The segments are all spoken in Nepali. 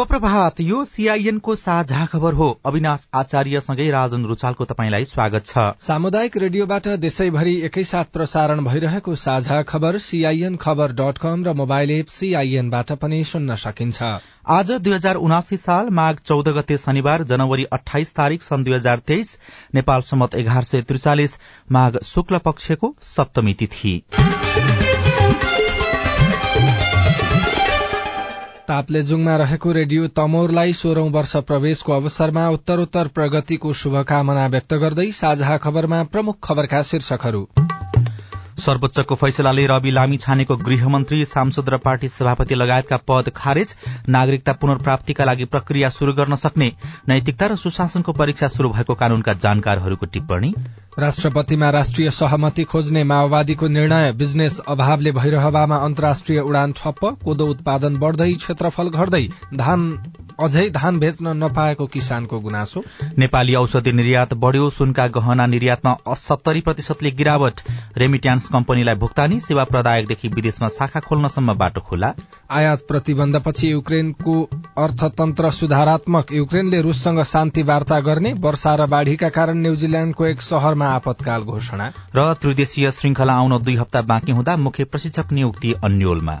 शुभ प्रभात यो सीआईएनको साझा खबर हो। अविनाश आचार्यसँगै राजन रुचालको तपाईँलाई स्वागत छ। सामुदायिक रेडियोबाट देशैभरि एकैसाथ प्रसारण भइरहेको साझा खबर सीआईएन खबर डट कम र मोबाइल एप सीआईएनबाट पनि सुन्न सकिन्छ। आज दुई हजार उनासी साल माघ चौध गते शनिबार जनवरी अठाइस तारीक सन् दुई हजार तेइस नेपाल सम्मत एघार सय त्रिचालिस माघ शुक्ल पक्षको सप्तमी तिथि। ताप्लेजुङमा रहेको रेडियो तमोरलाई सोह्रौं वर्ष प्रवेशको अवसरमा उत्तरोत्तर प्रगतिको शुभकामना व्यक्त गर्दै साझा खबरमा प्रमुख खबरका शीर्षकहरू। सर्वोच्चको फैसलाले रवि लामी छानेको गृहमन्त्री सांसद र पार्टी सभापति लगायतका पद खारेज नागरिकता पुनर्प्राप्तिका लागि प्रक्रिया शुरू गर्न सक्ने नैतिकता र सुशासनको परीक्षा शुरू भएको कानूनका जानकारहरूको टिप्पणी। राष्ट्रपतिमा राष्ट्रिय सहमति खोज्ने माओवादीको निर्णय बिजनेस अभावले भइरहवामा अन्तर्राष्ट्रिय उडान ठप्प कोदो उत्पादन बढ़दै क्षेत्रफल घट्दै धान अझै धान बेच्न नपाएको किसानको गुनासो। नेपाली औषधि निर्यात बढ़्यो सुनका गहना निर्यातमा सत्तरी प्रतिशतले गिरावट। रेमिट्यान्स कम्पनीलाई भुक्तानी सेवा प्रदायकदेखि विदेशमा शाखा खोल्नसम्म बाटो खुला। आयात प्रतिबन्धपछि युक्रेनको अर्थतन्त्र सुधारात्मक। युक्रेनले रूससँग शान्ति वार्ता गर्ने वर्षा र बाढ़ीका कारण न्यूजील्याण्डको एक शहरमा आपतकाल घोषणा। र त्रिदेशीय श्रृंखला आउन दुई हप्ता बाँकी हुँदा मुख्य प्रशिक्षक नियुक्ति अन्यलमा।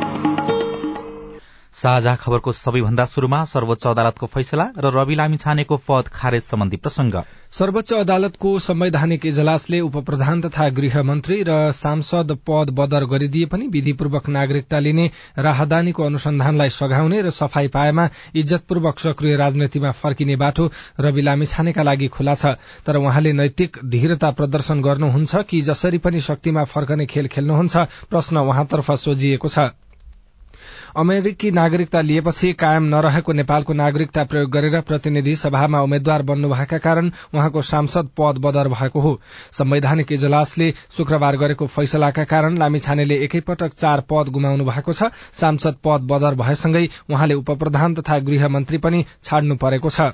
साझा खबरको सबैभन्दा शुरूमा सर्वोच्च अदालतको फैसला र रवि लामी छानेको पद खारेज सम्बन्धी प्रसंग सर्वोच्च अदालतको संवैधानिक इजलासले उप प्रधान तथा गृहमन्त्री र सांसद पद बदर गरिदिए पनि विधिपूर्वक नागरिकता लिने राहदानीको अनुसन्धानलाई सघाउने र सफाई पाएमा इज्जतपूर्वक सक्रिय राजनीतिमा फर्किने बाटो रवि लामी छानेका लागि खुला छ। तर उहाँले नैतिक धीरता प्रदर्शन गर्नुहुन्छ कि जसरी पनि शक्तिमा फर्कने खेल खेल्नुहुन्छ प्रश्न उहाँतर्फ सोझिएको छ। अमेरिकी नागरिकता लिएपछि कायम नरहेको नेपालको नागरिकता प्रयोग गरेर प्रतिनिधि सभामा उम्मेद्वार बन्नुभएका कारण उहाँको सांसद पद बदर भएको हो। संवैधानिक इजलासले शुक्रबार गरेको फैसलाका कारण लामिछानेले एकैपटक चार पद गुमाउनु भएको छ। सांसद पद बदर भएसँगै उहाँले उप प्रधान तथा गृहमन्त्री पनि छाड्नु परेको छ।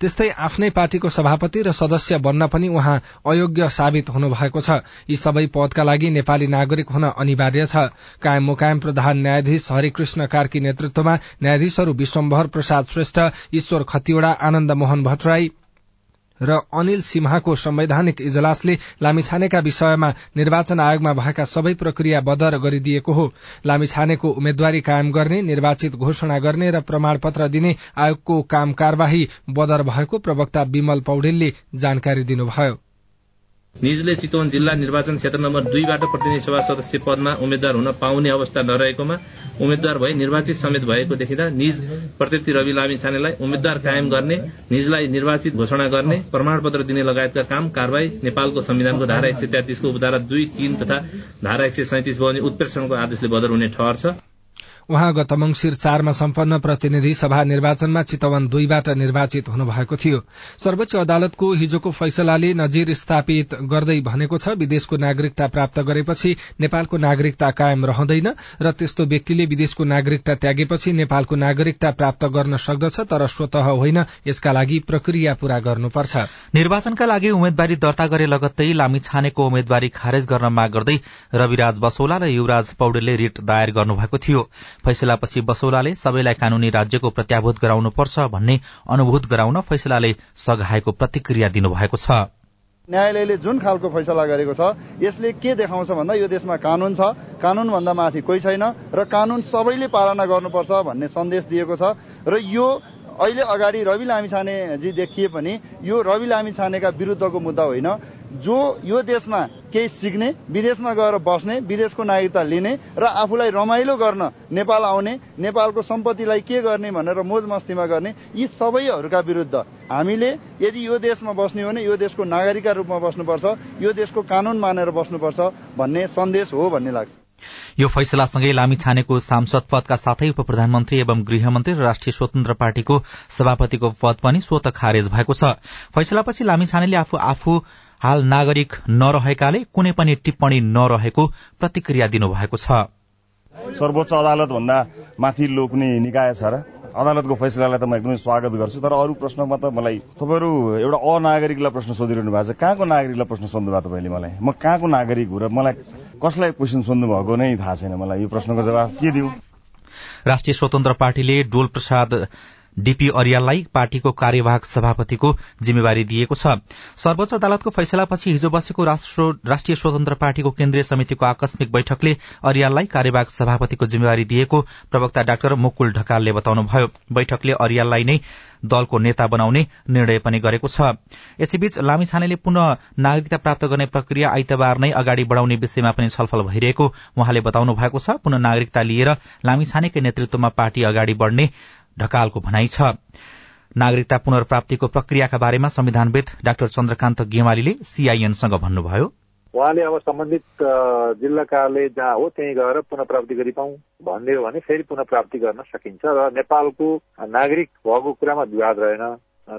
त्यस्तै आफ्नै पार्टीको सभापति र सदस्य बन्न पनि उहाँ अयोग्य साबित हुनुभएको छ। यी सबै पदका लागि नेपाली नागरिक हुन अनिवार्य छ। कायम मुकायम प्रधान न्यायाधीश हरिकृष्ण कार्की नेतृत्वमा न्यायाधीशहरू विश्वम्भर प्रसाद श्रेष्ठ ईश्वर खतिवड़ा आनन्द मोहन भट्टराई र अनिल सिम्हाको संवैधानिक इजलासले लामिछानेका विषयमा निर्वाचन आयोगमा भएका सबै प्रक्रिया बदर गरिदिएको हो। लामिछानेको उम्मेद्वारी कायम गर्ने निर्वाचित घोषणा गर्ने र प्रमाणपत्र दिने आयोगको काम कार्यवाही बदर भएको प्रवक्ता विमल पौडेलले जानकारी दिनुभयो। निजले चितवन जिल्ला निर्वाचन क्षेत्र नम्बर दुईबाट प्रतिनिधि सभा सदस्य पदमा उम्मेद्वार हुन पाउने अवस्था नरहेकोमा उम्मेद्वार भई निर्वाचित समेत भएको देखिँदा निज प्रत्यक्ति रवि लामी छानेलाई उम्मेद्वार कायम गर्ने निजलाई निर्वाचित घोषणा गर्ने प्रमाणपत्र दिने लगायतका काम कारवाही नेपालको संविधानको धारा एक सय तेत्तिसको उपधारा दुई तीन तथा धारा एक सय सैतिस बग्ने उत्प्रेषणको आदेशले बदर हुने ठहर छ। उहाँ गत मंगिर चारमा सम्पन्न प्रतिनिधि सभा निर्वाचनमा चितवन दुईबाट निर्वाचित हुनुभएको थियो। सर्वोच्च अदालतको हिजोको फैसलाले नजिर स्थापित गर्दै भनेको छ विदेशको नागरिकता प्राप्त गरेपछि नेपालको नागरिकता कायम रहँदैन र त्यस्तो व्यक्तिले विदेशको नागरिकता त्यागेपछि नेपालको नागरिकता प्राप्त गर्न सक्दछ तर स्वत होइन यसका लागि प्रक्रिया पूरा गर्नुपर्छ। निर्वाचनका लागि उम्मेद्वारी दर्ता गरे लगत्तै लामी छानेको उम्मेद्वारी खारेज गर्न माग गर्दै रविराज बसौला र युवराज पौडेलले रिट दायर गर्नुभएको थियो। फैसलापछि बसौलाले सबैलाई कानूनी राज्यको प्रत्याभूत गराउनुपर्छ भन्ने अनुभूत गराउन फैसलाले सघाएको प्रतिक्रिया दिनुभएको छ। न्यायालयले जुन खालको फैसला गरेको छ यसले के देखाउँछ भन्दा यो देशमा कानून छ। कानून भन्दा माथि कोही छैन र कानून सबैले पालना गर्नुपर्छ भन्ने सन्देश दिएको छ र यो अहिले अगाडि रवि लामिछानेजी देखिए पनि यो रवि लामिछानेका विरुद्धको मुद्दा होइन। जो यो देशमा केही सिक्ने विदेशमा गएर बस्ने विदेशको नागरिकता लिने र आफूलाई रमाइलो गर्न नेपाल आउने नेपालको सम्पत्तिलाई के गर्ने भनेर मोज मस्तीमा गर्ने यी सबैहरूका विरुद्ध हामीले यदि यो देशमा बस्ने हो भने यो देशको नागरिकका रूपमा बस्नुपर्छ यो देशको कानून मानेर बस्नुपर्छ भन्ने सन्देश हो भन्ने लाग्छ। यो फैसलासँगै लामी छानेको सांसद पदका साथै उप प्रधानमन्त्री एवं गृहमन्त्री र राष्ट्रिय स्वतन्त्र पार्टीको सभापतिको पद पनि स्वत खारेज भएको छ। फैसलापछि लामी छानेले आफू आफू हाल नागरिक नरहेकाले कुनै पनि टिप्पणी नरहेको प्रतिक्रिया दिनुभएको छ। सर्वोच्च अदालत भन्दा माथिल्लो कुनै निकाय छ र अदालतको फैसलालाई त म एकदमै स्वागत गर्छु तर अरू प्रश्नमा त मलाई तपाईँहरू एउटा अनागरिकलाई प्रश्न सोधिरहनु भएको छ। कहाँको नागरिकलाई प्रश्न सोध्नु भयो तपाईँले मलाई? म कहाँको नागरिक हो र मलाई कसलाई क्वेसन सोध्नु भएको नै थाहा छैन मलाई यो प्रश्नको जवाब के दिउँ? राष्ट्रिय स्वतन्त्र पार्टीले डोल प्रसाद डीपी अरियाललाई पार्टीको कार्यवाहक सभापतिको जिम्मेवारी दिएको छ। सर्वोच्च अदालतको फैसलापछि हिजो बसेको राष्ट्रिय स्वतन्त्र पार्टीको केन्द्रीय समितिको आकस्मिक बैठकले अरियाललाई कार्यवाहक सभापतिको जिम्मेवारी दिएको प्रवक्ता डाक्टर मुकुल ढकालले बताउनुभयो। बैठकले अरियाललाई नै दलको नेता बनाउने निर्णय पनि गरेको छ। यसैबीच लामिछानेले पुनः नागरिकता प्राप्त गर्ने प्रक्रिया आइतबार नै अगाडि बढ़ाउने विषयमा पनि छलफल भइरहेको उहाँले बताउनु भएको छ। पुनः नागरिकता लिएर लामिछानेकै नेतृत्वमा पार्टी अगाडि बढ़ने ढकालको भनाइ छ। नागरिकता पुनर्प्राप्तिको प्रक्रियाका बारेमा संविधानविद डाक्टर चन्द्रकान्त गेवालीले सीआईएनसँग भन्नुभयो। उहाँले अब सम्बन्धित जिल्ला कार्यालय जहाँ हो त्यहीँ गएर पुनः प्राप्ति गरिपाउँ भन्ने हो भने फेरि पुनः प्राप्ति गर्न सकिन्छ र नेपालको नागरिक भएको कुरामा विवाद रहेन।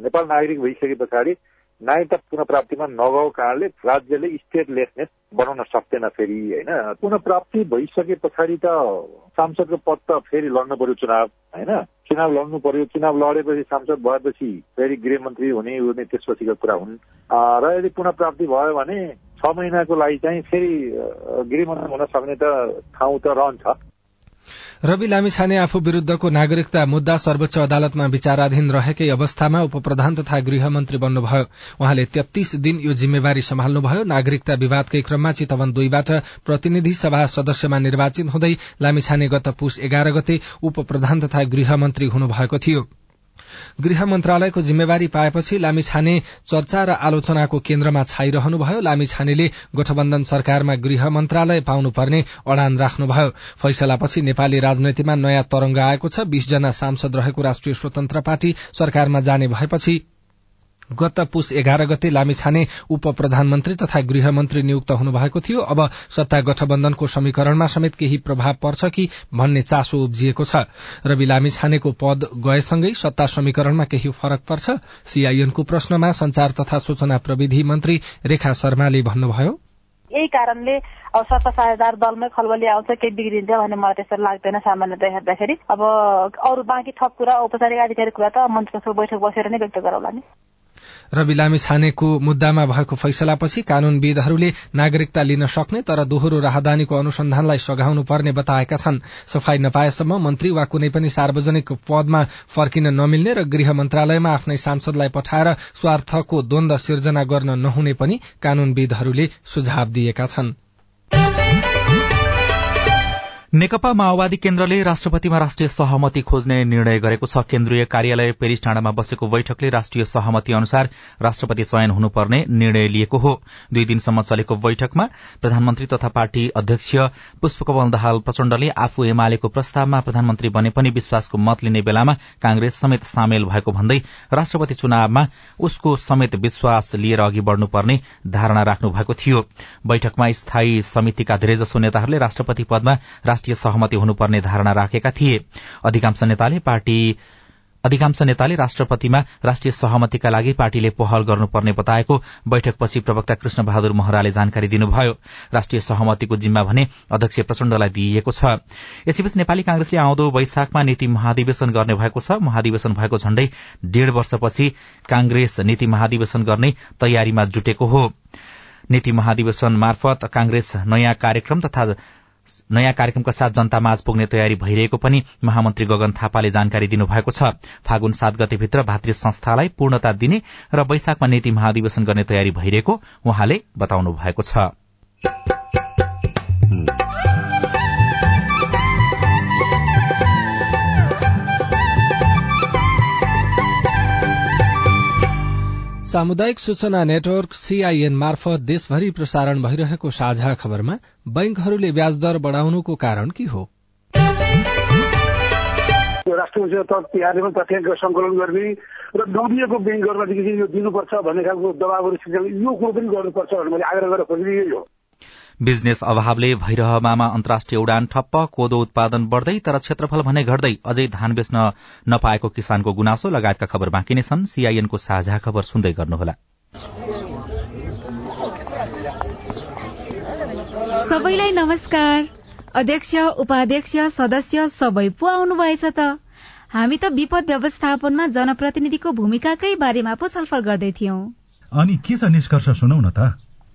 नेपाल नागरिक भइसके पछाडि नागरिकता पुनः प्राप्तिमा नगएको कारणले राज्यले स्टेटलेसनेस बनाउन सक्दैन फेरि होइन? पुनः प्राप्ति भइसके पछाडि त सांसदको पद त फेरि लड्नु पर्यो चुनाव होइन? चुनाव लड्नु पर्यो चुनाव लडेपछि सांसद भएपछि फेरि गृहमन्त्री हुने हुने त्यसपछिको कुरा हुन्। र यदि पुनः प्राप्ति भयो भने छ महिनाको लागि चाहिँ फेरि गृहमन्त्री हुन सक्ने त ठाउँ त रहन्छ। रवि लामिछाने आफू विरूद्धको नागरिकता मुद्दा सर्वोच्च अदालतमा विचाराधीन रहेकै अवस्थामा उपप्रधान तथा गृहमन्त्री बन्नुभयो। उहाँले तेत्तीस दिन यो जिम्मेवारी सम्हाल्नुभयो। नागरिकता विवादकै क्रममा चितवन दुईबाट प्रतिनिधि सभा सदस्यमा निर्वाचित हुँदै लामिछाने गत पुष एघार गते उप प्रधान तथा गृहमन्त्री हुनुभएको थियो। गृह मन्त्रालयको जिम्मेवारी पाएपछि लामिछाने चर्चा र आलोचनाको केन्द्रमा छाइरहनुभयो। लामिछानेले गठबन्धन सरकारमा गृह मन्त्रालय पाउनुपर्ने अडान राख्नुभयो। फैसलापछि नेपाली राजनीतिमा नयाँ तरंग आएको छ। बीसजना सांसद रहेको राष्ट्रिय स्वतन्त्र पार्टी सरकारमा जाने भएपछि गत पुष एघार गते लामिछाने उप प्रधानमन्त्री तथा गृहमन्त्री नियुक्त हुनुभएको थियो। अब सत्ता गठबन्धनको समीकरणमा समेत केही प्रभाव पर्छ कि भन्ने चासो उब्जिएको छ। रवि लामिछानेको पद गएसँगै सत्ता समीकरणमा केही फरक पर्छ? सीआईएनको प्रश्नमा संचार तथा सूचना प्रविधि मन्त्री रेखा शर्माले भन्नुभयो। यही कारणले अब सत्ता साझेदार दलमै खलबली आउँछ केही बिग्रिन्छ भन्ने मलाई त्यस्तो लाग्दैन सामान्यतया हेर्दाखेरि अब अरू बाँकी थप कुरा औपचारिक आधिकारिक कुरा त मन्त्रीको बैठक बसेर नै व्यक्त गरौला नि। रवि लामी छानेको मुद्दामा भएको फैसलापछि कानूनविदहरूले नागरिकता लिन सक्ने तर दोहोरो राहदानीको अनुसन्धानलाई सघाउनु पर्ने बताएका छन्। सफाई नपाएसम्म मन्त्री वा कुनै पनि सार्वजनिक पदमा फर्किन नमिल्ने र गृह मन्त्रालयमा आफ्नै सांसदलाई पठाएर स्वार्थको द्वन्द सिर्जना गर्न नहुने पनि कानूनविदहरूले सुझाव दिएका छनृ। नेकपा माओवादी केन्द्रले राष्ट्रपतिमा राष्ट्रिय सहमति खोज्ने निर्णय गरेको छ। केन्द्रीय कार्यालय पेरिस डाँडामा बसेको बैठकले राष्ट्रिय सहमति अनुसार राष्ट्रपति चयन हुनुपर्ने निर्णय लिएको हो। दुई दिनसम्म चलेको बैठकमा प्रधानमन्त्री तथा पार्टी अध्यक्ष पुष्पकमल दाहाल प्रचण्डले आफू एमालेको प्रस्तावमा प्रधानमन्त्री बने पनि विश्वासको मत लिने बेलामा कांग्रेस समेत सामेल भएको भन्दै राष्ट्रपति चुनावमा उसको समेत विश्वास लिएर अघि बढ़नुपर्ने धारणा राख्नु भएको थियो। बैठकमा स्थायी समितिका धेरैजसो नेताहरूले राष्ट्रपति पदमा राष्ट्रिय सहमति हुनुपर्ने धारणा राखेका थिए। अधिकांश नेताले पार्टी अधिकांश नेताले राष्ट्रपतिमा राष्ट्रिय सहमतिका लागि पार्टीले पहल गर्नुपर्ने बताएको बैठकपछि प्रवक्ता कृष्ण बहादुर महराले जानकारी दिनुभयो। राष्ट्रिय सहमतिको जिम्मा भने अध्यक्ष प्रचण्डलाई दिइएको छ। यसैबीच नेपाली कांग्रेसले आउँदो वैशाखमा नीति महाधिवेशन गर्ने भएको छ। महाधिवेशन भएको झण्डै डेढ़ वर्षपछि कांग्रेस नीति महाधिवेशन गर्ने तयारीमा जुटेको हो। नीति महाधिवेशन मार्फत कांग्रेस नयाँ कार्यक्रम तथा नयाँ कार्यक्रमका साथ जनतामाझ पुग्ने तयारी भइरहेको पनि महामन्त्री गगन थापाले जानकारी दिनुभएको छ। फागुन सात गतेभित्र भातृ संस्थालाई पूर्णता दिने र वैशाखमा नीति महाधिवेशन गर्ने तयारी भइरहेको उहाँले बताउनु भएको छ सामुदायिक सूचना नेटवर्क सीआईएन मार्फत देशभरि प्रसारण भइरहेको साझा खबरमा बैंकहरूले ब्याज दर बढ़ाउनुको कारण के हो? राष्ट्रिय पनि तथ्याङ्क संकलन गर्ने र नदिएको ब्याङ्कहरूमा यो दिनुपर्छ भन्ने खालको दबावहरू यो कुरो पनि गर्नुपर्छ भनेर मैले आग्रह गरेर खोजिदिएँ हो बिजनेस अभावले भैरहमामा अन्तर्राष्ट्रिय उडान ठप्प कोदो उत्पादन बढ़दै तर क्षेत्रफल भने घट्दै अझै धान बेच्न नपाएको किसानको गुनासो लगायतका खबर बाँकी नै छन्। सीआईएनको साझा खबर सुन्दै गर्नुहोला। सबैलाई नमस्कार। अध्यक्ष उपाध्यक्ष सदस्य सबै पो आउनुभएछ त? हामी त विपद व्यवस्थापनमा जनप्रतिनिधिको भूमिकाकै बारेमा पो छलफल गर्दै थियौं। अनि के छ निष्कर्ष सुनौ न त?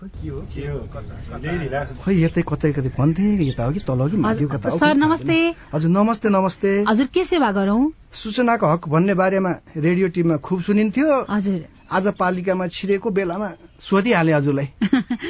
खै यतै कतै कतै भन्थे यता हो कि तल कि माथि कता सर नमस्ते। हजुर नमस्ते नमस्ते। हजुर के सेवा गरौं? सूचनाको हक भन्ने बारेमा रेडियो टिममा खुब सुनिन्थ्यो। हजुर। आज पालिकामा छिरेको बेलामा सोधिहाले हजुरलाई।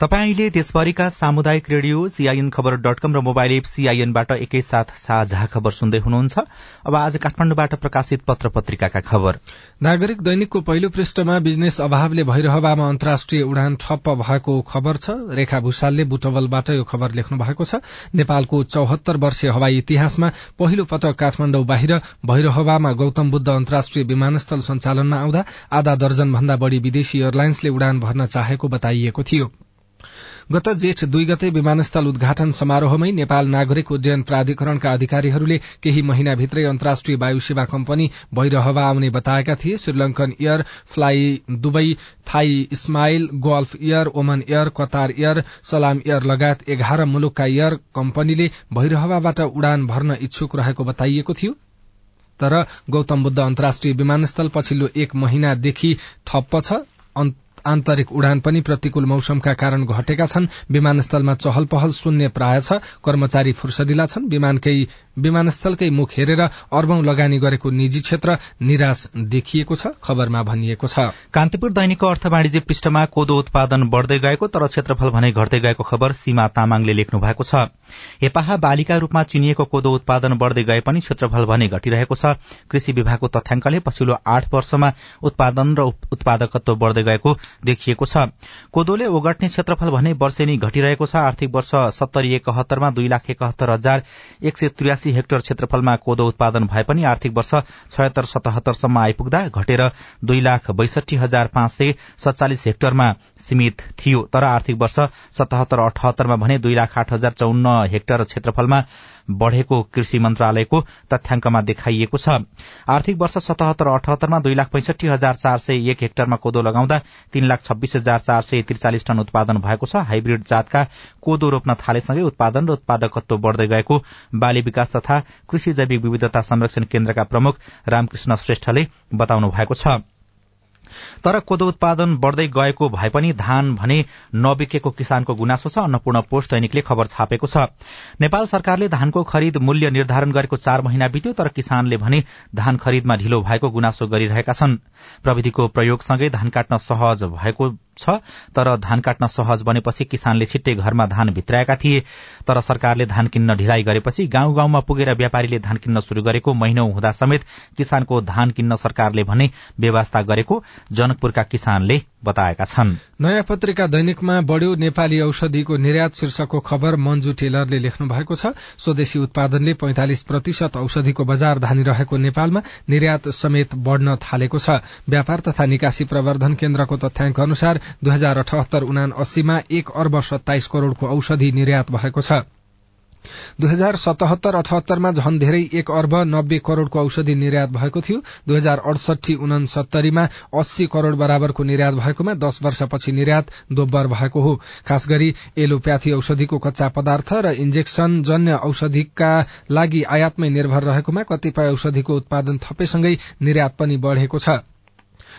तपाईँले देशभरिका सामुदायिक रेडियो सीआईएन खबर डट कम र मोबाइल एप सीआईएनबाट एकैसाथ साझा खबर सुन्दै हुनुहुन्छ। अब आज काठमाडौँबाट प्रकाशित पत्र पत्रिकाका खबर। नागरिक दैनिकको पहिलो पृष्ठमा बिजनेस अभावले भइरहवामा अन्तर्राष्ट्रिय उडान ठप्प भएको खबर छ। रेखा भूषालले बुटवलबाट यो खबर लेख्नु भएको छ। नेपालको चौहत्तर वर्षीय हवाई इतिहासमा पहिलो पटक काठमाडौँ बाहिर भइरहवामा गौतम बुद्ध अन्तर्राष्ट्रिय विमानस्थल सञ्चालनमा आउँदा आधा दर्जन भन्दा बढ़ी विदेशी एयरलाइन्सले उडान भर्न चाहेको बताइएको थियो। गत जेठ दुई गते विमानस्थल उद्घाटन समारोहमै नेपाल नागरिक उड्डयन प्राधिकरणका अधिकारीहरूले केही महिनाभित्रै अन्तर्राष्ट्रिय वायु सेवा कम्पनी भइरहवा आउने बताएका थिए। SriLankan air fly Dubai Thai Smile Gulf Air Oman Air Qatar Air Salam Air लगायत एघार मुलुकका एयर कम्पनीले भइरहवाबाट उडान भर्न इच्छुक रहेको बताइएको थियो। तर गौतम बुद्ध अन्तर्राष्ट्रिय विमानस्थल पछिल्लो एक महिनादेखि ठप्प छ। आन्तरिक उडान पनि प्रतिकूल मौसमका कारण घटेका छन्। विमानस्थलमा चहल पहल शून्य प्राय छ। कर्मचारी फुर्सदिला छन्। विमानस्थलकै मुख हेरेर अर्बौं लगानी गरेको निजी क्षेत्र निराश देखिएको छ खबरमा भनिएको छ। कान्तिपुर दैनिकको अर्थ वाणिज्य पृष्ठमा कोदो उत्पादन बढ़दै गएको तर क्षेत्रफल भने घट्दै गएको खबर सीमा तामाङले लेख्नु भएको छ। हेपाहा बालिका रूपमा चिनिएको कोदो उत्पादन बढ़दै गए पनि क्षेत्रफल भने घटिरहेको छ। कृषि विभागको तथ्याङ्कले पछिल्लो आठ वर्षमा उत्पादन र उत्पादकत्व बढ़दै गएको देखिएको छ। कोदोले ओगट्ने क्षेत्रफल भने वर्षेनी घटिरहेको छ। आर्थिक वर्ष सत्तरी एकहत्तरमा दुई लाख एकहत्तर हजार एक सय त्रियासी हेक्टर क्षेत्रफलमा कोदो उत्पादन भए पनि आर्थिक वर्ष छयत्तर सतहत्तरसम्म आइपुग्दा घटेर दुई लाख बैसठी हजार पाँच सय सत्तालिस हेक्टरमा सीमित थियो। तर आर्थिक वर्ष सतहत्तर अठहत्तरमा भने दुई लाख आठ हजार चौन्न हेक्टर क्षेत्रफलमा बढ़ेको कृषि मन्त्रालयको तथ्याङ्कमा देखाइएको छ। आर्थिक वर्ष सतहत्तर अठहत्तरमा दुई लाख पैंसठी हजार चार सय एक हेक्टरमा कोदो लगाउँदा तीन लाख छब्बीस हजार चार सय त्रिचालिस टन उत्पादन भएको छ। हाइब्रिड जातका कोदो रोप्न थालेसँगै उत्पादन र उत्पादकत्व बढ़दै गएको बाली विकास तथा कृषि जैविक विविधता संरक्षण केन्द्रका प्रमुख रामकृष्ण श्रेष्ठले बताउनु भएको छ। तर कोदो उत्पादन बढ़दै गएको भए पनि धान भने नबिकेको किसानको गुनासो छ अन्नपूर्ण पोस्ट दैनिकले खबर छापेको छ। नेपाल सरकारले धानको खरिद मूल्य निर्धारण गरेको चार महिना बित्यो तर किसानले भने धान खरिदमा ढिलो भएको गुनासो गरिरहेका छन्। प्रविधिको प्रयोगसँगै धान काट्न सहज भएको छ तर धान काट्न सहज बनेपछि किसानले छिट्टै घरमा धान भित्राएका थिए। तर सरकारले धान किन्न ढिलाइ गरेपछि गाउँ गाउँमा पुगेर व्यापारीले धान किन्न शुरू गरेको महिनौ हुँदा समेत किसानको धान किन्न सरकारले भने व्यवस्था गरेको जनकपुरका किसानले बताएका छन्। नयाँ पत्रिका दैनिकमा बढ़्यो नेपाली औषधिको निर्यात शीर्षकको खबर मन्जु टेलरले लेख्नु भएको छ। स्वदेशी उत्पादनले पैंतालिस प्रतिशत औषधिको बजार धानिरहेको नेपालमा निर्यात समेत बढ़न थालेको छ। व्यापार तथा निकासी प्रवर्धन केन्द्रको तथ्याङ्क अनुसार दुई हजार अठहत्तर उना अस्सीमा एक अर्ब सत्ताइस करोड़को औषधि निर्यात भएको छ। दुई हजार सतहत्तर अठहत्तरमा झन धेरै एक अर्ब नब्बे करोड़को औषधि निर्यात भएको थियो। दुई हजार अडसठी उनसत्तरीमा अस्सी करोड़ बराबरको निर्यात भएकोमा दश वर्षपछि निर्यात दोब्बर भएको हो। खास गरी एलोप्याथी औषधिको कच्चा पदार्थ र इन्जेक्शन जन्य औषधिका लागि आयातमै निर्भर रहेकोमा कतिपय औषधिको उत्पादन थपेसँगै निर्यात पनि बढ़ेको छ।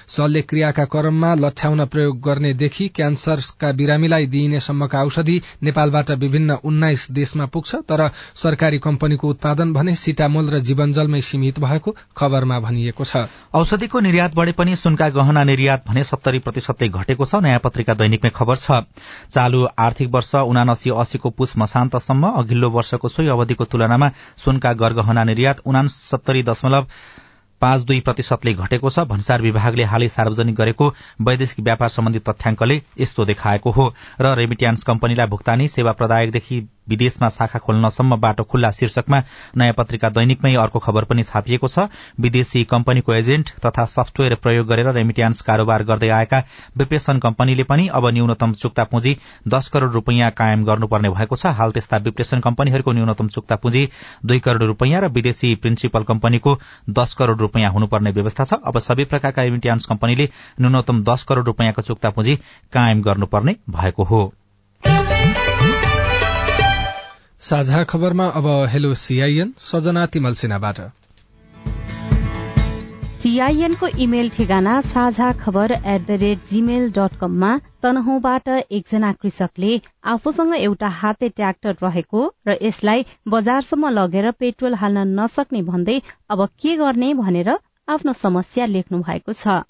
शल्य क्रियाका क्रममा लठ्याउन प्रयोग गर्नेदेखि क्यान्सरका बिरामीलाई दिइने सम्मका औषधि नेपालबाट विभिन्न उन्नाइस देशमा पुग्छ तर सरकारी कम्पनीको उत्पादन भने सिटामोल र जीवनजलमै सीमित भएको खबरमा भनिएको छ। औषधिको निर्यात बढ़े पनि सुनका गहना निर्यात भने सत्तरी प्रतिशतले घटेको छ नयाँ पत्रिका दैनिकमै खबर छ। चालू आर्थिक वर्ष उनासी अस्सीको पुष मसान्तसम्म अघिल्लो वर्षको सोही अवधिको तुलनामा सुनका गरगहना निर्यात उनासत्तरी दशमलव पाँच दुई प्रतिशतले घटेको छ। भन्सार विभागले हालै सार्वजनिक गरेको वैदेशिक व्यापार सम्बन्धी तथ्याङ्कले यस्तो देखाएको हो। र रेमिट्यान्स कम्पनीलाई भुक्तानी सेवा प्रदायकदेखि विदेशमा शाखा खोल्नसम्म बाटो खुल्ला शीर्षकमा नयाँ पत्रिका दैनिकमै अर्को खबर पनि छापिएको छ। विदेशी कम्पनीको एजेन्ट तथा सफ्टवेयर प्रयोग गरेर रेमिट्यान्स कारोबार गर्दै आएका विप्रेशन कम्पनीले पनि अब न्यूनतम चुक्ता पुँजी दश करोड़ रूपियाँ कायम गर्नुपर्ने भएको छ। हाल त्यस्ता विप्रेशन कम्पनीहरूको न्यूनतम चुक्ता पुँजी दुई करोड़ रूपियाँ र विदेशी प्रिन्सिपल कम्पनीको दश करोड़ रूपियाँ हुनुपर्ने व्यवस्था छ। अब सबै प्रकारका रेमिट्यान्स कम्पनीले न्यूनतम दश करोड़ रूपियाँको चुक्ता पुँजी कायम गर्नुपर्ने भएको हो। साझा खबरमा अब हेलो सीआईएन सजना तिमल सीआईएनको इमेल ठेगाना साझा खबर at the rate Gmail dot कममा तनहुबाट एकजना कृषकले आफूसँग एउटा हाते ट्र्याक्टर रहेको र यसलाई बजारसम्म लगेर पेट्रोल हाल्न नसक्ने भन्दै अब के गर्ने भनेर आफ्नो समस्या लेख्नु भएको छ।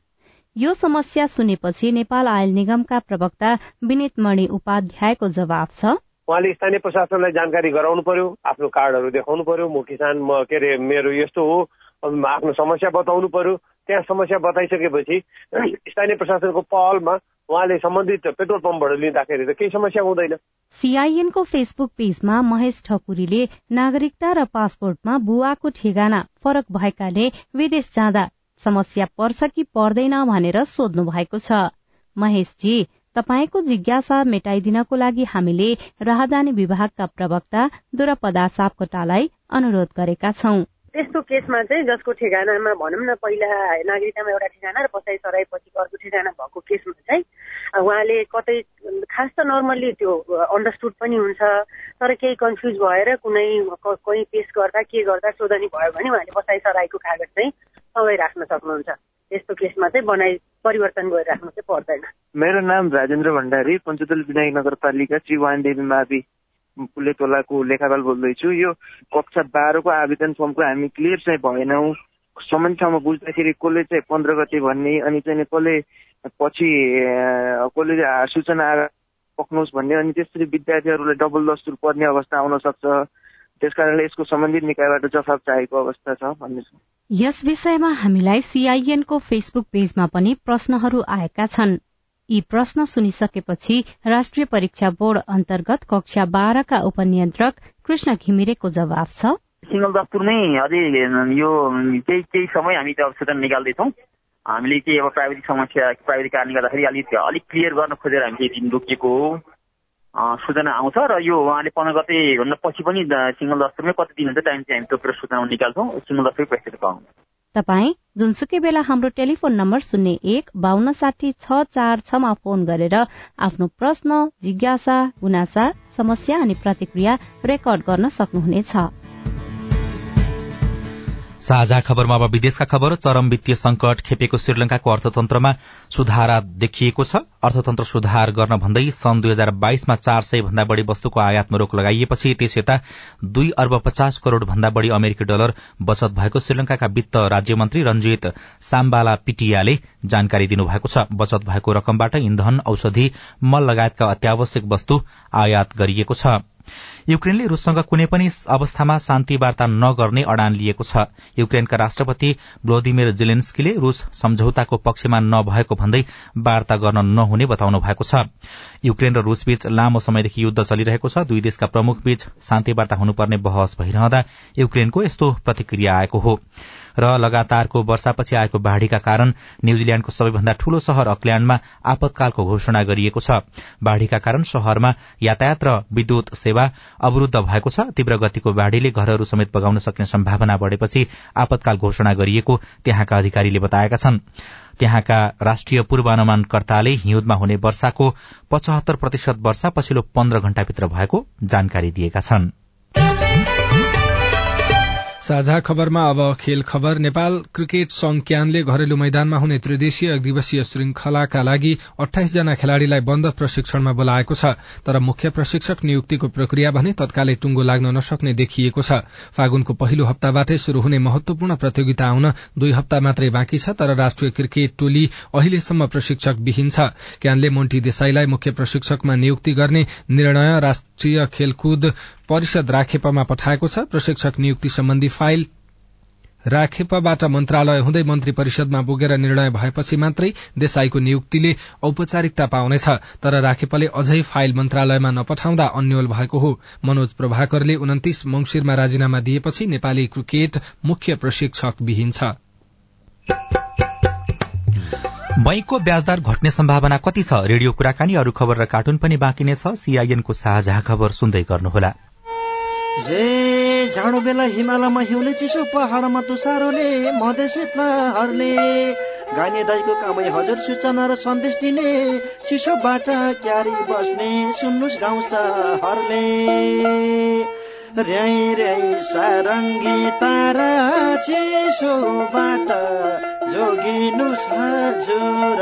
यो समस्या सुनेपछि नेपाल आयल निगमका प्रवक्ता विनित मणि उपाध्यायको जवाब छ। उहाँले स्थानीय प्रशासनलाई जानकारी गराउनु पर्यो आफ्नो कार्डहरू देखाउनु पर्यो म किसान म के अरे मेरो यस्तो हो आफ्नो समस्या बताउनु पर्यो। त्यहाँ समस्या बताइसकेपछि स्थानीय प्रशासनको पहलमा उहाँले सम्बन्धित पेट्रोल पम्पबाट लिँदाखेरि त केही समस्या हुँदैन। सीआईएनको फेसबुक पेजमा महेश ठकुरीले नागरिकता र पासपोर्टमा बुवाको ठेगाना फरक भएकाले विदेश जाँदा समस्या पर्छ कि पर्दैन भनेर सोध्नु भएको छ। महेशजी तपाईँको जिज्ञासा मेटाइदिनको लागि हामीले राहदानी विभागका प्रवक्ता दुरपदा सापकोटालाई अनुरोध गरेका छौं। त्यस्तो केसमा चाहिँ जसको ठेगानामा भनौँ न पहिला नागरिकतामा एउटा ठेगाना र पछाडि सराएपछि अर्को ठेगाना भएको केसमा चाहिँ उहाँले कतै खास त नर्मल्ली त्यो अन्डरस्टुड पनि हुन्छ तर केही कन्फ्युज भएर कुनै कोही पेस गर्दा के गर्दा सोधनी भयो भने उहाँले पछाडि सराएको कागज चाहिँ सबै राख्न सक्नुहुन्छ। यस्तो केसमा चाहिँ बनाइ परिवर्तन गरिराख्नु चाहिँ पर्दैन। मेरो नाम राजेन्द्र भण्डारी पञ्चतल विनायक नगरपालिका श्री देवी मावि पुलेतोलाको लेखापाल बोल्दैछु। यो कक्षा बाह्रको आवेदन फर्मको हामी क्लियर चाहिँ भएनौँ। ठाउँमा बुझ्दाखेरि कसले चाहिँ पन्ध्र गते भन्ने अनि चाहिँ कसले पछि कसले सूचना पक्नुहोस् भन्ने अनि त्यसरी विद्यार्थीहरूलाई डबल दस्तुर पर्ने अवस्था आउन सक्छ। त्यसकारणले यसको सम्बन्धित निकायबाट जवाब चाहेको अवस्था छ। भन्ने यस विषयमा हामीलाई सीआईएनको फेसबुक पेजमा पनि प्रश्नहरू आएका छन्। यी प्रश्न सुनिसकेपछि राष्ट्रिय परीक्षा बोर्ड अन्तर्गत कक्षा बाह्रका उपनियन्त्रक कृष्ण घिमिरेको जवाब छ। सिंगल दस्तुरमै अझै यो केही केही समय हामी सूचना निकाल्दैछौँ। हामीले केही अब प्राविधिक समस्या प्राविधिक कारणले गर्दाखेरि अलिक अलिक क्लियर गर्न खोजेर हामी केही दिन रोकिएको हो। सूचना आउँछ र यो उहाँले पन्ध्र गते भन्दा पछि पनि सिङ्गल दस्तुरमै कति दिन हुन्छ टाइम चाहिँ हामी तोकेर सूचना निकाल्छौँ। सिङ्गल दस्तुरै पैसा पाउनु। तपाईँ जुनसुकै बेला हाम्रो टेलिफोन नम्बर शून्य एक बान्न साठी छ चार छमा फोन गरेर आफ्नो प्रश्न जिज्ञासा गुनासा समस्या अनि प्रतिक्रिया रेकर्ड गर्न सक्नुहुनेछ। साझा खबरमा अब विदेशका खबर चरम वित्तीय संकट खेपेको श्रीलंकाको अर्थतन्त्रमा सुधार देखिएको छ। अर्थतन्त्र सुधार गर्न भन्दै सन् दुई हजार बाइसमा चार सय भन्दा बढ़ी वस्तुको आयातमा रोक लगाइएपछि त्यस यता दुई अर्ब पचास करोड़ भन्दा बढ़ी अमेरिकी डलर बचत भएको श्रीलंकाका वित्त राज्यमन्त्री रंजित साम्बाला पिटियाले जानकारी दिनुभएको छ। बचत भएको रकमबाट इन्धन औषधि मल लगायतका अत्यावश्यक वस्तु आयात गरिएको छ। युक्रेनले रूससँग कुनै पनि अवस्थामा शान्ति वार्ता नगर्ने अडान लिएको छ। युक्रेनका राष्ट्रपति भ्लोदिमिर जेलेन्स्कीले रूस सम्झौताको पक्षमा नभएको भन्दै वार्ता गर्न नहुने बताउनु भएको छ। युक्रेन र रूसबीच लामो समयदेखि युद्ध चलिरहेको छ। दुई देशका प्रमुख बीच शान्ति वार्ता हुनुपर्ने बहस भइरहँदा युक्रेनको यस्तो प्रतिक्रिया आएको हो। र लगातारको वर्षापछि आएको बाढ़ीका कारण न्यूजील्याण्डको सबैभन्दा ठूलो शहर अकल्याण्डमा आपतकालको घोषणा गरिएको छ। बाढ़ीका कारण शहरमा यातायात र विद्युत सेवा अवरूद्ध भएको छ। तीव्र गतिको बाढ़ीले घरहरू समेत बगाउन सक्ने सम्भावना बढ़ेपछि आपतकाल घोषणा गरिएको त्यहाँका अधिकारीले बताएका छन्। त्यहाँका राष्ट्रिय पूर्वानुमानकर्ताले हिउँदमा हुने वर्षाको पचहत्तर प्रतिशत वर्षा पछिल्लो पन्ध्र घण्टाभित्र भएको जानकारी दिएका छनृ। साझा खबरमा अब खेल खबर। नेपाल क्रिकेट संघ क्यानले घरेलु मैदानमा हुने त्रिदेशीय एक दिवसीय श्रृंखलाका लागि अठाइस जना खेलाड़ीलाई बन्द प्रशिक्षणमा बोलाएको छ तर मुख्य प्रशिक्षक नियुक्तिको प्रक्रिया भने तत्कालै टुंगो लाग्न नसक्ने देखिएको छ। फागुनको पहिलो हप्ताबाटै शुरू हुने महत्वपूर्ण प्रतियोगिता आउन दुई हप्ता मात्रै बाँकी छ तर राष्ट्रिय क्रिकेट टोली अहिलेसम्म प्रशिक्षक विहीन छ। क्यानले मोन्टी देसाईलाई मुख्य प्रशिक्षकमा नियुक्ति गर्ने निर्णय राष्ट्रिय खेलकुद परिषद राखेपामा पठाएको छ। प्रशिक्षक नियुक्ति सम्बन्धी फाइल राखेपाबाट मन्त्रालय हुँदै मन्त्री परिषदमा बोकेर निर्णय भएपछि मात्रै देसाईको नियुक्तिले औपचारिकता पाउनेछ तर राखेपाले अझै फाइल मन्त्रालयमा नपठाउँदा अन्यल भएको हो। मनोज प्रभाकरले उन्तिस मंगिरमा राजीनामा दिएपछि नेपाली क्रिकेट मुख्य प्रशिक्षक विहीन छ बैंकको ब्याजदर घट्ने सम्भावना कति छ? रेडियो कुराकानी अरू खबर र कार्टुन पनि बाँकी नै छ। सीआईएनको साझा खबर सुन्दै गर्नुहोला। जाडो बेला हिमालयमा हिउँले चिसो पहाडमा तुसारोले मधेस हर्ले गाइने दाईको कामै हजुर सूचना र सन्देश दिने चिसोबाट क्यारी बस्ने सुन्नुहोस् गाउँछ हरले र्याई र्याई सारङ्गी तारा चिसोबाट जोगिनुहोस् हजुर।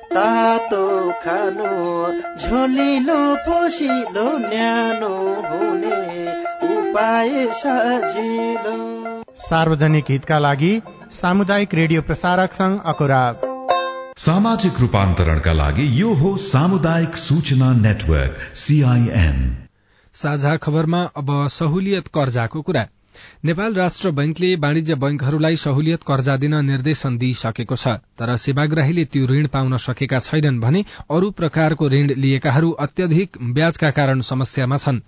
तातो खानु झोलिलो पोसिलो न्यानो हुने उपाय सजिलो। सार्वजनिक हितका लागि सामुदायिक रेडियो प्रसारक संघ अकुरा सामाजिक रूपान्तरणका लागि यो हो सामुदायिक सूचना नेटवर्क सीआईएन साझा खबरमा अब सहुलियत कर्जाको कुरा। नेपाल राष्ट्र बैंकले वाणिज्य बैंकहरूलाई सहुलियत कर्जा दिन निर्देशन दिइसकेको छ तर सेवाग्राहीले त्यो ऋण पाउन सकेका छैनन् भने अरू प्रकारको ऋण लिएकाहरू अत्यधिक ब्याजका कारण समस्यामा छन्।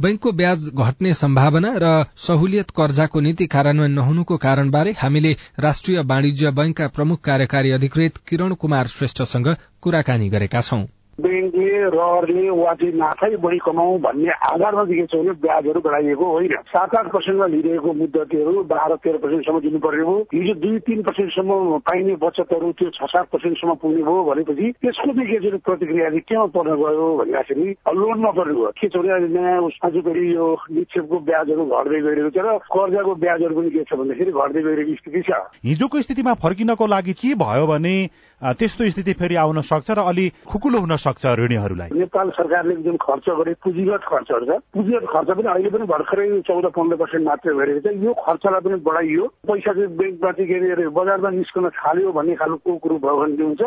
बैंकको ब्याज घट्ने सम्भावना र सहुलियत कर्जाको नीति कार्यान्वयन नहुनुको कारणबारे हामीले राष्ट्रिय वाणिज्य बैंकका प्रमुख कार्यकारी अधिकृत किरण कुमार श्रेष्ठसँग कुराकानी गरेका छौं। ब्याङ्कले रहरले चाहिँ नाफै बढी कमाऊ भन्ने आधारमा दिएको छ भने ब्याजहरू बढाइएको होइन। सात आठ पर्सेन्टमा लिइरहेको मुद्दतीहरू बाह्र तेह्र पर्सेन्टसम्म दिनुपर्ने हो हिजो दुई तिन पर्सेन्टसम्म पाइने बचतहरू त्यो छ सात पर्सेन्टसम्म पुग्ने भयो भनेपछि त्यसको चाहिँ प्रतिक्रिया चाहिँ केमा पर्न गयो भन्दाखेरि लोन नपर्ने भयो। के छ भने अहिले नयाँ अझ फेरि यो निक्षेपको ब्याजहरू घट्दै गइरहेको छ र कर्जाको ब्याजहरू पनि के छ भन्दाखेरि घट्दै गइरहेको स्थिति छ। हिजोको स्थितिमा फर्किनको लागि के भयो भने त्यस्तो स्थिति फेरि आउन सक्छ र अलि खुकुलो हुन सक्छ ऋणीहरूलाई। नेपाल सरकारले जुन खर्च गरे पुँजीगत खर्चहरू छ पुँजीगत खर्च पनि अहिले पनि भर्खरै चौध पन्ध्र पर्सेन्ट मात्रै भइरहेको छ। यो खर्चलाई पनि बढाइयो। पैसा चाहिँ ब्याङ्कमा चाहिँ के अरे बजारमा निस्कन थाल्यो भन्ने खालको कुरो भयो भने हुन्छ?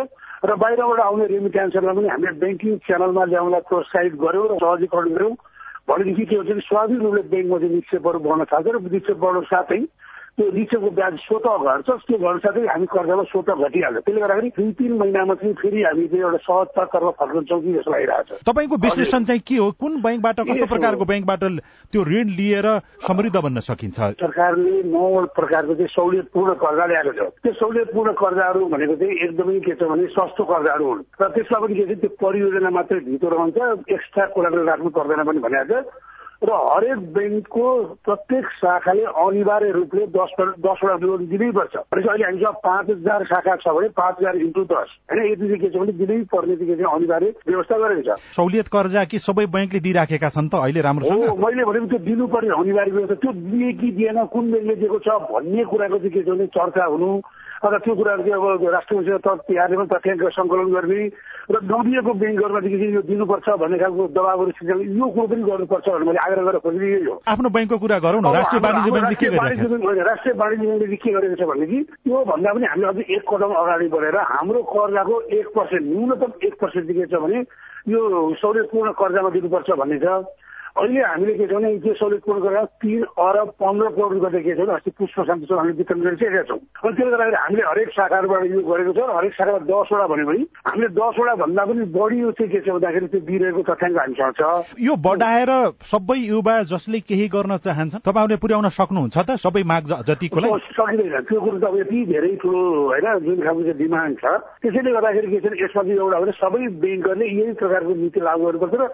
र बाहिरबाट आउने रेमिट्यान्सहरूलाई पनि हामीले ब्याङ्किङ च्यानलमा ल्याउनलाई प्रोत्साहित गर्यौँ र सहजीकरण गऱ्यौँ भनेदेखि के हुन्छ स्वाभाविक रूपले ब्याङ्कमा चाहिँ निक्षेपहरू बढ्न थाल्छ र निक्षेप बढ्नु साथै त्यो निक्षेपको ब्याज स्वत घट्छ त्यो साथै हामी कर्जामा स्वत घटिहाल्छ। त्यसले गर्दाखेरि दुई तिन महिनामा चाहिँ फेरि हामी चाहिँ एउटा सहजतातर्फ फर्कन्छौँ कि जस्तो लागिरहेको छ। तपाईँको विश्लेषण चाहिँ के हो? कुन ब्याङ्कबाट कस्तो प्रकारको ब्याङ्कबाट त्यो ऋण लिएर समृद्ध बन्न सकिन्छ? सरकारले नौ प्रकारको चाहिँ सहुलियतपूर्ण कर्जा ल्याएको छ। त्यो सहुलियतपूर्ण कर्जाहरू भनेको चाहिँ एकदमै के छ भने सस्तो कर्जाहरू हुन्। र त्यसमा पनि के छ त्यो परियोजना मात्रै भित्र रहन्छ एक्स्ट्रा कोलाटरल राख्नु पर्दैन पनि भनेको छ। र हरेक ब्याङ्कको प्रत्येक शाखाले अनिवार्य रूपले दस दसवटा लोन दिनैपर्छ भनेपछि अहिले हामीसँग पाँच हजार शाखा छ भने पाँच हजार इन्टु दस। होइन यति चाहिँ के छ भने दिनै पर्ने चाहिँ के छ अनिवार्य व्यवस्था गरेको छ। सहुलियत कर्जा कि सबै ब्याङ्कले दिइराखेका छन् त अहिले राम्रोसँग? हो मैले भने त्यो दिनुपर्ने अनिवार्य व्यवस्था त्यो दिए कि दिएन कुन ब्याङ्कले दिएको छ भन्ने कुराको चाहिँ के छ भने चर्चा हुनु अन्त त्यो कुराहरू चाहिँ अब राष्ट्रपतिसँग तिहारले पनि तथ्याङ्क सङ्कलन गर्ने र नदिएको ब्याङ्कहरूमादेखि चाहिँ यो दिनुपर्छ भन्ने खालको दबावहरू सिर्जना यो कुरो पनि गर्नुपर्छ भनेर मैले आग्रह गरेर खोजेको यही हो। आफ्नो ब्याङ्कको कुरा गरौँ न राष्ट्रिय वाणिज्य ब्याङ्कले राष्ट्रिय वाणिज्य ब्याङ्कले के गरेको छ भनेदेखि त्यो भन्दा पनि हामीले अझै एक कदम अगाडि बढेर हाम्रो कर्जाको एक पर्सेन्ट न्यूनतम एक पर्सेन्ट के छ भने यो सहुलियतपूर्ण कर्जामा दिनुपर्छ भन्ने छ। अहिले हामीले के छ भने त्यो सहुलियत पूर्ण गरेर तिन अरब पन्ध्र करोड रुपियाँ के छ भने अस्ति पुष्प शान्तिसँग हामीले वितरण गरिसकेका छौँ। अनि त्यसले गर्दाखेरि हामीले हरेक शाखाहरूबाट यो गरेको छ। हरेक शाखामा दसवटा भन्यो भने हामीले दसवटा भन्दा पनि बढी यो चाहिँ के छ भन्दाखेरि त्यो दिइरहेको तथ्याङ्क हामीसँग छ। यो बढाएर सबै युवा जसले केही गर्न चाहन्छ तपाईँहरूले पुर्याउन सक्नुहुन्छ त? सबै माग जतिको सकिँदैन त्यो कुरो त अब यति धेरै ठुलो होइन जुन खालको चाहिँ डिमान्ड छ। त्यसैले गर्दाखेरि के छ भने यसमा चाहिँ एउटा भने सबै ब्याङ्कहरूले यही प्रकारको नीति लागू गर्नुपर्छ र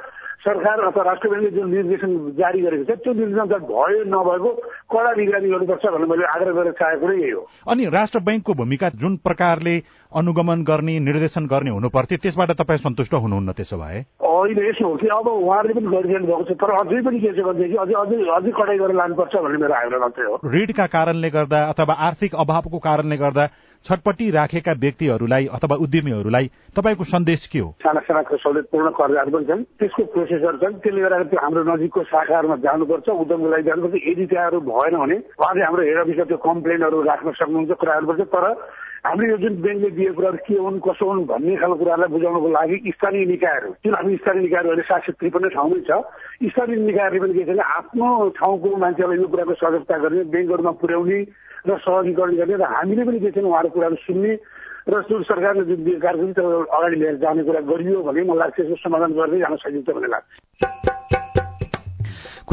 सरकार अथवा राष्ट्र ब्याङ्कले जुन निर्देशन जारी गरेको छ त्यो निर्देशन भयो नभएको कडा निगरानी गर्नुपर्छ भनेर मैले आग्रह गरेर चाहेको नै यही हो। अनि राष्ट्र ब्याङ्कको भूमिका जुन प्रकारले अनुगमन गर्ने निर्देशन गर्ने हुनु पर्थ्यो त्यसबाट तपाईँ सन्तुष्ट हुनुहुन्न त्यसो भए। अहिले यसो हो कि अब उहाँहरूले पनि गरिरहनु भएको छ तर अझै पनि के छ भनेदेखि अझै अझै अझै कडाइ गरेर लानुपर्छ भन्ने मेरो आग्रह मात्रै हो। ऋणका कारणले गर्दा अथवा आर्थिक अभावको कारणले गर्दा छटपट्टि राखेका व्यक्तिहरूलाई अथवा उद्यमीहरूलाई तपाईँको सन्देश के हो? साना साना सहुलियतपूर्ण कर्जाहरू पनि छन् त्यसको प्रोसेसर छन् त्यसले गर्दा त्यो हाम्रो नजिकको शाखाहरूमा जानुपर्छ उद्यमको लागि जानुपर्छ। यदि त्यहाँहरू भएन भने उहाँले हाम्रो हेड अफिसमा त्यो कम्प्लेनहरू राख्न सक्नुहुन्छ कुराहरू पर्छ तर हामीले यो जुन ब्याङ्कले दिएको कुराहरू के हुन् कसो हुन् भन्ने खालको कुराहरूलाई बुझाउनको लागि स्थानीय निकायहरू जुन हामी स्थानीय निकायहरू अहिले सात त्रिपन्न ठाउँमै छ स्थानीय निकायहरूले पनि के छ भने आफ्नो ठाउँको मान्छेलाई यो कुराको सजगता गर्ने ब्याङ्कहरूमा पुर्याउने र सहजीकरण गर्ने र हामीले पनि के छ उहाँहरूको कुराहरू सुन्ने र जुन सरकारले जुन कार्यक्रम अगाडि लिएर जाने कुरा गरियो भने मलाई लाग्छ यसको समाधान गर्दै जान सकिन्छ भन्ने लाग्छ।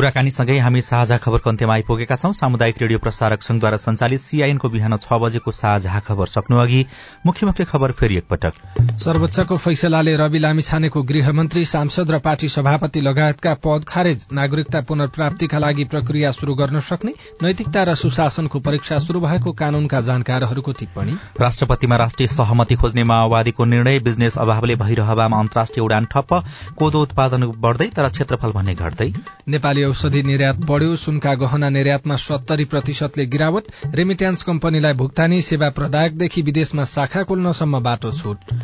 कुराकानीसँगै हामी साझा खबरको अन्त्यमा आइपुगेका छौं। सामुदायिक रेडियो प्रसारक संघद्वारा संचालित सीआईएनको बिहान छ बजेको साझा खबर सक्नु अघि मुख्य मुख्य खबर फेरि एकपटक। सर्वोच्चको फैसलाले रवि लामिछानेको गृहमन्त्री सांसद र पार्टी सभापति लगायतका पद खारेज नागरिकता पुनर्प्राप्तिका लागि प्रक्रिया शुरू गर्न सक्ने नैतिकता र सुशासनको परीक्षा शुरू भएको कानूनका जानकारहरूको टिप्पणी। राष्ट्रपतिमा राष्ट्रिय सहमति खोज्ने माओवादीको निर्णय बिजनेस अभावले भइरहँदामा अन्तर्राष्ट्रिय उडान ठप्प कोदो उत्पादन बढ़दै तर क्षेत्रफल भन्ने घट्दै। नेपाली औषधि निर्यात बढ़्यो सुनका गहना निर्यातमा सत्तरी प्रतिशतले गिरावट रेमिट्यान्स कम्पनीलाई भुक्तानी सेवा प्रदायकदेखि विदेशमा शाखा खोल्नसम्म बाटो छुट।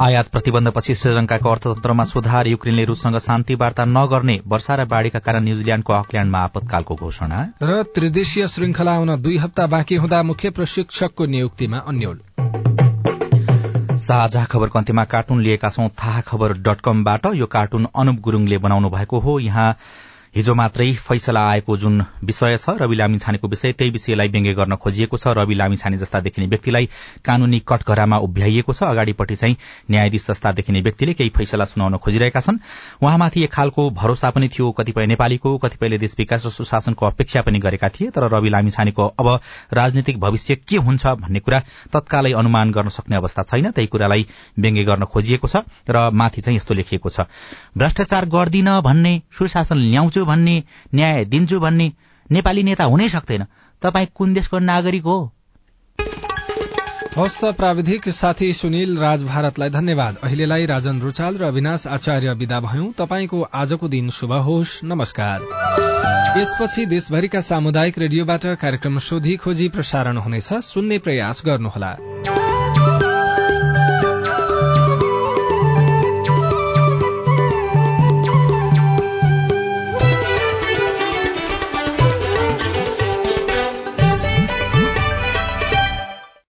आयात प्रतिबन्धपछि श्रीलंकाको अर्थतन्त्रमा सुधार युक्रेनले रूससँग शान्ति वार्ता नगर्ने वर्षा र बाढ़ीका कारण न्यूजील्याण्डको अकल्याण्डमा आपतकालको घोषणा। र त्रिदेशीय श्रृंखला आउन दुई हप्ता बाँकी हुँदा मुख्य प्रशिक्षकको नियुक्तिमा अन्यल। साझा खबरको अन्त्यमा कार्टुन लिएका छौं थाहा खबर डट कमबाट। यो कार्टुन अनुप गुरूङले बनाउनु भएको हो। यहाँ हिजो मात्रै फैसला आएको जुन विषय छ रवि लामिछानेको विषय त्यही विषयलाई व्यङ्ग्य गर्न खोजिएको छ। रवि लामिछाने जस्ता देखिने व्यक्तिलाई कानूनी कटघरामा उभ्याइएको छ। अगाडिपट्टि चाहिँ न्यायाधीश जस्ता देखिने व्यक्तिले केही फैसला सुनाउन खोजिरहेका छन्। उहाँमाथि एक खालको भरोसा पनि थियो। कतिपय नेपालीको कतिपयले देश विकास र सुशासनको अपेक्षा पनि गरेका थिए। तर रवि लामिछानेको अब राजनीतिक भविष्य के हुन्छ भन्ने कुरा तत्कालै अनुमान गर्न सक्ने अवस्था छैन। त्यही कुरालाई व्यङ्ग्य गर्न खोजिएको छ र माथि चाहिँ यस्तो लेखिएको छ। भ्रष्टाचार गर्दिन भन्ने सुशासन ल्याउँछु भन्ने न्याय दिन्छु भन्ने नेपाली नेता हुनै सक्दैन। तपाईँ कुन देशको नागरिक हो? हस्त प्राविधिक साथी सुनिल राज भारतलाई धन्यवाद। अहिलेलाई राजन रुचाल र अविनाश आचार्य विदा भयौं। तपाईँको आजको दिन शुभ होस्। नमस्कार। यसपछि देशभरिका सामुदायिक रेडियोबाट कार्यक्रम सोधी खोजी प्रसारण हुनेछ। सुन्ने प्रयास गर्नुहोला।